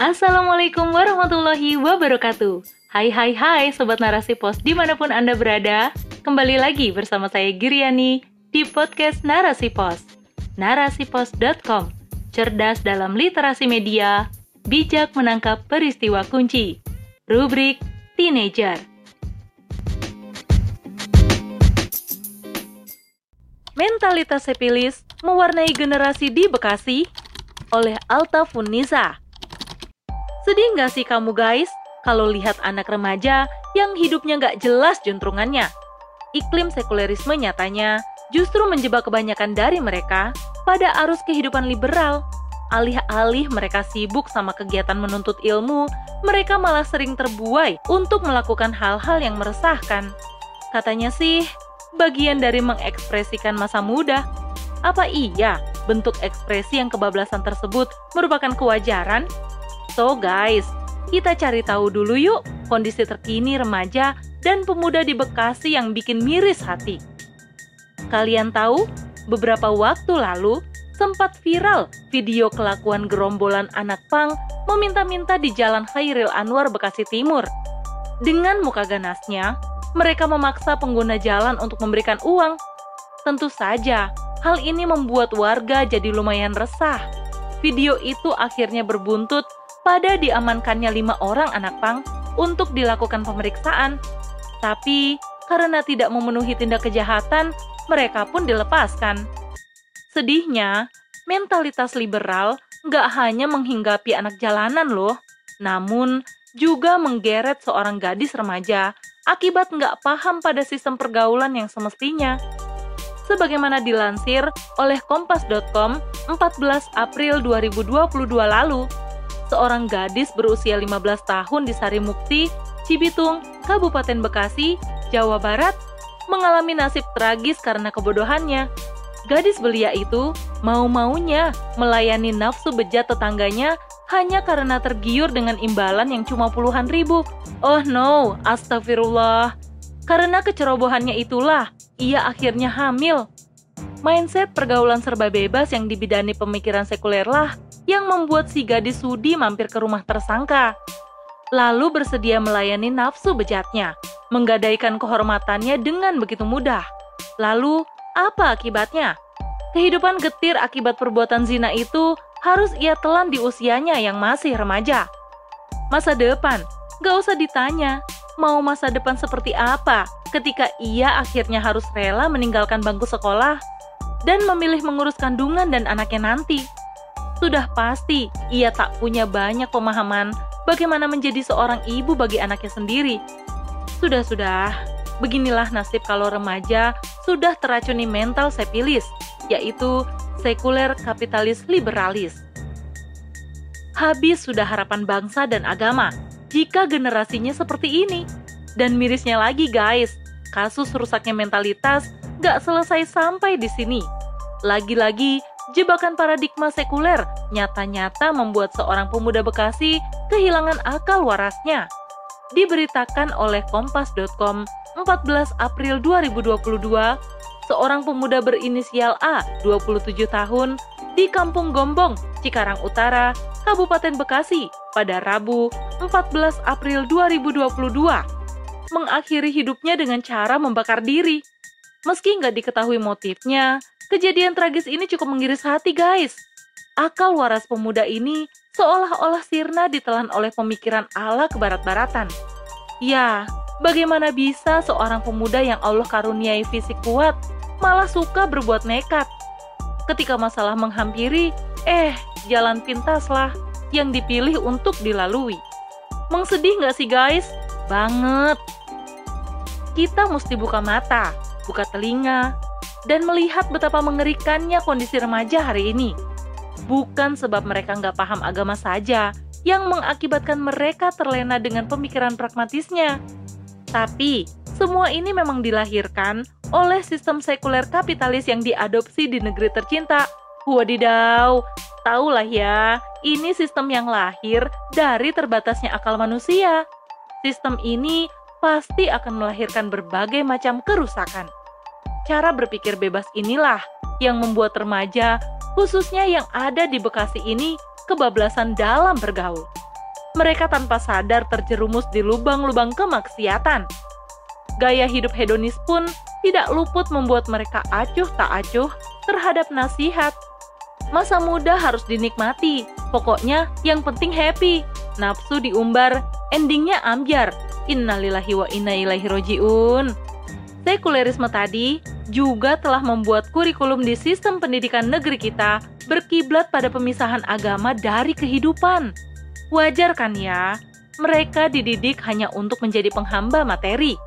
Assalamualaikum warahmatullahi wabarakatuh. Hai hai hai Sobat Narasi Pos di mana pun Anda berada. Kembali lagi bersama saya Giriani di podcast Narasi Pos. Narasipos.com Cerdas dalam literasi media, bijak menangkap peristiwa kunci. Rubrik Teenager. Mentalitas sepilis mewarnai generasi di Bekasi oleh Alta Funisa. Sedih nggak sih kamu guys kalau lihat anak remaja yang hidupnya nggak jelas juntrungannya? Iklim sekulerisme nyatanya justru menjebak kebanyakan dari mereka pada arus kehidupan liberal. Alih-alih mereka sibuk sama kegiatan menuntut ilmu, mereka malah sering terbuai untuk melakukan hal-hal yang meresahkan. Katanya sih, bagian dari mengekspresikan masa muda. Apa iya bentuk ekspresi yang kebablasan tersebut merupakan kewajaran So guys, kita cari tahu dulu yuk kondisi terkini remaja dan pemuda di Bekasi yang bikin miris hati. Kalian tahu, beberapa waktu lalu sempat viral video kelakuan gerombolan anak pang meminta-minta di Jalan Khairil Anwar Bekasi Timur. Dengan muka ganasnya, mereka memaksa pengguna jalan untuk memberikan uang. Tentu saja, hal ini membuat warga jadi lumayan resah. Video itu akhirnya berbuntut pada diamankannya lima orang anak pang untuk dilakukan pemeriksaan. Tapi karena tidak memenuhi tindak kejahatan, mereka pun dilepaskan. Sedihnya, mentalitas liberal nggak hanya menghinggapi anak jalanan loh, namun juga menggeret seorang gadis remaja akibat nggak paham pada sistem pergaulan yang semestinya. Sebagaimana dilansir oleh Kompas.com 14 April 2022 lalu, seorang gadis berusia 15 tahun di Sarimukti, Cibitung, Kabupaten Bekasi, Jawa Barat, mengalami nasib tragis karena kebodohannya. Gadis belia itu mau-maunya melayani nafsu bejat tetangganya hanya karena tergiur dengan imbalan yang cuma puluhan ribu. Oh no, astagfirullah. Karena kecerobohannya itulah, ia akhirnya hamil. Mindset pergaulan serba bebas yang dibidani pemikiran sekuler lah yang membuat si gadis sudi mampir ke rumah tersangka. Lalu bersedia melayani nafsu bejatnya, menggadaikan kehormatannya dengan begitu mudah. Lalu, apa akibatnya? Kehidupan getir akibat perbuatan zina itu harus ia telan di usianya yang masih remaja. Masa depan, gak usah ditanya, mau masa depan seperti apa ketika ia akhirnya harus rela meninggalkan bangku sekolah dan memilih mengurus kandungan dan anaknya nanti sudah pasti ia tak punya banyak pemahaman bagaimana menjadi seorang ibu bagi anaknya sendiri. Sudah-sudah, beginilah nasib kalau remaja sudah teracuni mental sepilis, yaitu sekuler kapitalis liberalis. Habis sudah harapan bangsa dan agama jika generasinya seperti ini. Dan mirisnya lagi guys, kasus rusaknya mentalitas gak selesai sampai di sini. Lagi-lagi jebakan paradigma sekuler nyata-nyata membuat seorang pemuda Bekasi kehilangan akal warasnya. Diberitakan oleh kompas.com 14 April 2022, seorang pemuda berinisial A, 27 tahun, di Kampung Gombong, Cikarang Utara, Kabupaten Bekasi, pada Rabu 14 April 2022, mengakhiri hidupnya dengan cara membakar diri. Meski nggak diketahui motifnya, Kejadian tragis ini cukup mengiris hati, guys. Akal waras pemuda ini seolah-olah sirna ditelan oleh pemikiran ala kebarat-baratan. Ya, bagaimana bisa seorang pemuda yang Allah karuniai fisik kuat malah suka berbuat nekat? Ketika masalah menghampiri, eh, jalan pintaslah yang dipilih untuk dilalui. Mengsedih nggak sih guys? Banget. Kita mesti buka mata, buka telinga, dan melihat betapa mengerikannya kondisi remaja hari ini. Bukan sebab mereka nggak paham agama saja yang mengakibatkan mereka terlena dengan pemikiran pragmatisnya. Tapi, semua ini memang dilahirkan oleh sistem sekuler kapitalis yang diadopsi di negeri tercinta. Wadidaw, tahulah ya, ini sistem yang lahir dari terbatasnya akal manusia. Sistem ini pasti akan melahirkan berbagai macam kerusakan. Cara berpikir bebas inilah yang membuat remaja, khususnya yang ada di Bekasi ini, kebablasan dalam bergaul. mereka tanpa sadar terjerumus di lubang-lubang kemaksiatan. Gaya hidup hedonis pun tidak luput membuat mereka acuh tak acuh terhadap nasihat. Masa muda harus dinikmati, pokoknya yang penting happy. Nafsu diumbar, endingnya ambyar. Innalillahi wa inna ilaihi roji'un. Sekulerisme tadi juga telah membuat kurikulum di sistem pendidikan negeri kita berkiblat pada pemisahan agama dari kehidupan. Wajar kan ya, mereka dididik hanya untuk menjadi penghamba materi,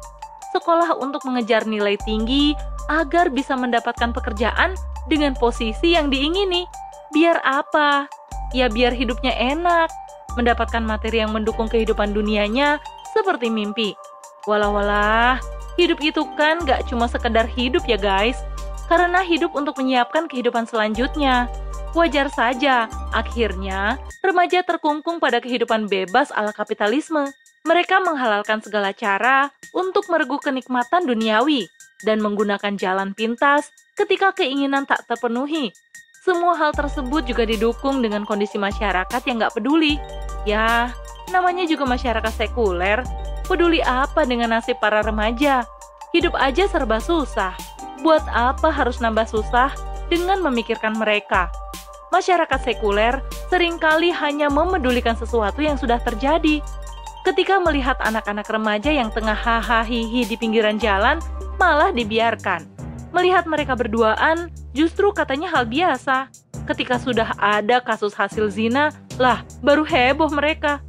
sekolah untuk mengejar nilai tinggi agar bisa mendapatkan pekerjaan dengan posisi yang diingini. Biar apa? Ya biar hidupnya enak, mendapatkan materi yang mendukung kehidupan dunianya seperti mimpi. Walah-walah, hidup itu kan gak cuma sekedar hidup ya guys, karena hidup untuk menyiapkan kehidupan selanjutnya. Wajar saja, akhirnya remaja terkungkung pada kehidupan bebas ala kapitalisme. Mereka menghalalkan segala cara untuk meregu kenikmatan duniawi dan menggunakan jalan pintas ketika keinginan tak terpenuhi. Semua hal tersebut juga didukung dengan kondisi masyarakat yang gak peduli. Ya, namanya juga masyarakat sekuler. Peduli apa dengan nasib para remaja? Hidup aja serba susah. Buat apa harus nambah susah dengan memikirkan mereka? Masyarakat sekuler sering kali hanya memedulikan sesuatu yang sudah terjadi, Ketika melihat anak-anak remaja yang tengah hahaha di pinggiran jalan, malah dibiarkan. Melihat mereka berduaan, justru katanya hal biasa. Ketika sudah ada kasus hasil zina, lah baru heboh mereka.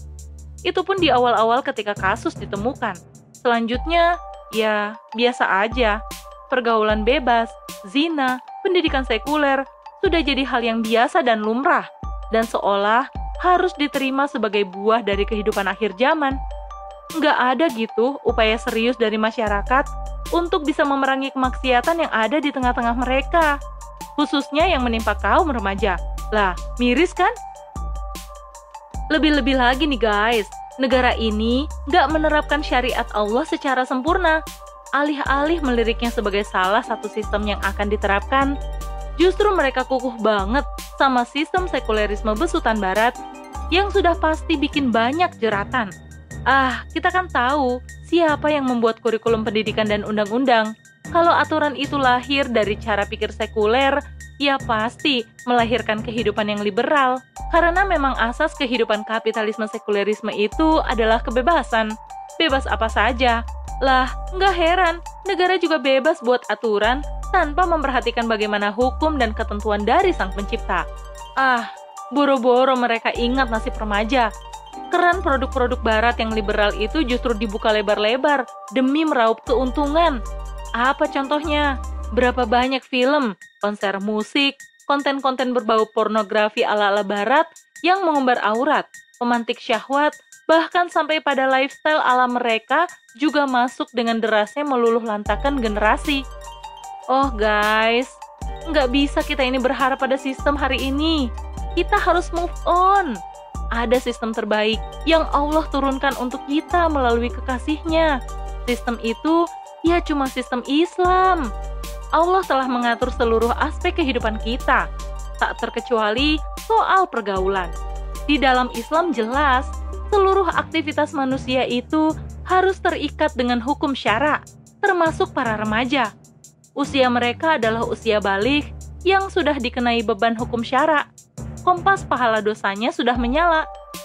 Itu pun di awal-awal ketika kasus ditemukan. Selanjutnya, ya biasa aja. Pergaulan bebas, zina, pendidikan sekuler, sudah jadi hal yang biasa dan lumrah. Dan seolah harus diterima sebagai buah dari kehidupan akhir zaman. Nggak ada gitu upaya serius dari masyarakat untuk bisa memerangi kemaksiatan yang ada di tengah-tengah mereka, khususnya yang menimpa kaum remaja. Lah, miris kan? Lebih-lebih lagi nih guys, negara ini nggak menerapkan syariat Allah secara sempurna. Alih-alih meliriknya sebagai salah satu sistem yang akan diterapkan, justru mereka kukuh banget sama sistem sekulerisme besutan barat yang sudah pasti bikin banyak jeratan. Ah, kita kan tahu siapa yang membuat kurikulum pendidikan dan undang-undang. Kalau aturan itu lahir dari cara pikir sekuler, ya pasti melahirkan kehidupan yang liberal. Karena memang asas kehidupan kapitalisme sekulerisme itu adalah kebebasan. Bebas apa saja. Lah, nggak heran, negara juga bebas buat aturan tanpa memperhatikan bagaimana hukum dan ketentuan dari sang pencipta. Ah, Boro-boro mereka ingat nasib remaja. Keran produk-produk barat yang liberal itu justru dibuka lebar-lebar demi meraup keuntungan. Apa contohnya? Berapa banyak film, konser musik, konten-konten berbau pornografi ala-ala barat yang mengumbar aurat, pemantik syahwat, bahkan sampai pada lifestyle ala mereka juga masuk dengan derasnya meluluh lantakan generasi. Oh guys, nggak bisa kita ini berharap pada sistem hari ini kita harus move on. Ada sistem terbaik yang Allah turunkan untuk kita melalui kekasihnya. Sistem itu ya cuma sistem Islam. Allah telah mengatur seluruh aspek kehidupan kita, tak terkecuali soal pergaulan. Di dalam Islam jelas, seluruh aktivitas manusia itu harus terikat dengan hukum syara, termasuk para remaja. Usia mereka adalah usia balik yang sudah dikenai beban hukum syara kompas pahala dosanya sudah menyala.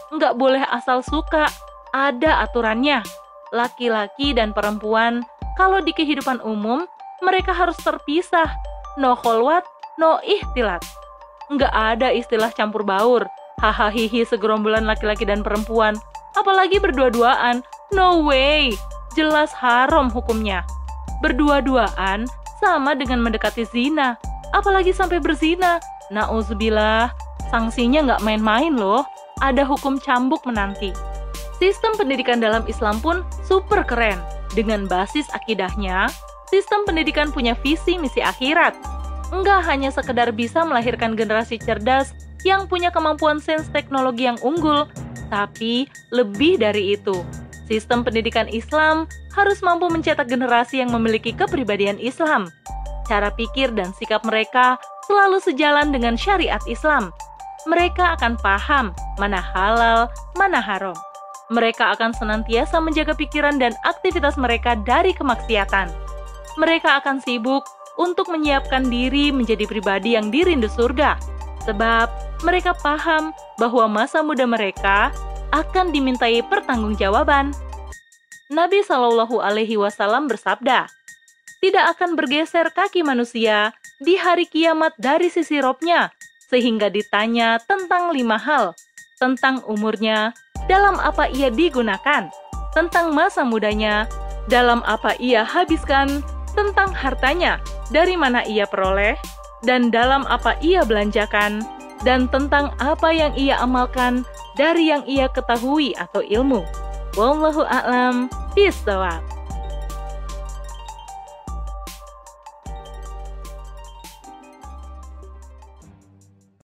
Nggak boleh asal suka, ada aturannya. Laki-laki dan perempuan, kalau di kehidupan umum, mereka harus terpisah. No kholwat, no ihtilat. Nggak ada istilah campur baur, hahaha segerombolan laki-laki dan perempuan. Apalagi berdua-duaan, no way, jelas haram hukumnya. Berdua-duaan sama dengan mendekati zina, apalagi sampai berzina. Nauzubillah, Sanksinya nggak main-main loh, ada hukum cambuk menanti. Sistem pendidikan dalam Islam pun super keren. Dengan basis akidahnya, sistem pendidikan punya visi misi akhirat. Enggak hanya sekedar bisa melahirkan generasi cerdas yang punya kemampuan sains teknologi yang unggul, tapi lebih dari itu. Sistem pendidikan Islam harus mampu mencetak generasi yang memiliki kepribadian Islam. Cara pikir dan sikap mereka selalu sejalan dengan syariat Islam, mereka akan paham mana halal, mana haram. Mereka akan senantiasa menjaga pikiran dan aktivitas mereka dari kemaksiatan. Mereka akan sibuk untuk menyiapkan diri menjadi pribadi yang dirindu surga, sebab mereka paham bahwa masa muda mereka akan dimintai pertanggungjawaban. Nabi Shallallahu Alaihi Wasallam bersabda, "Tidak akan bergeser kaki manusia di hari kiamat dari sisi robnya, sehingga ditanya tentang lima hal, tentang umurnya, dalam apa ia digunakan, tentang masa mudanya, dalam apa ia habiskan, tentang hartanya, dari mana ia peroleh, dan dalam apa ia belanjakan, dan tentang apa yang ia amalkan dari yang ia ketahui atau ilmu. Wallahu a'lam bishawab.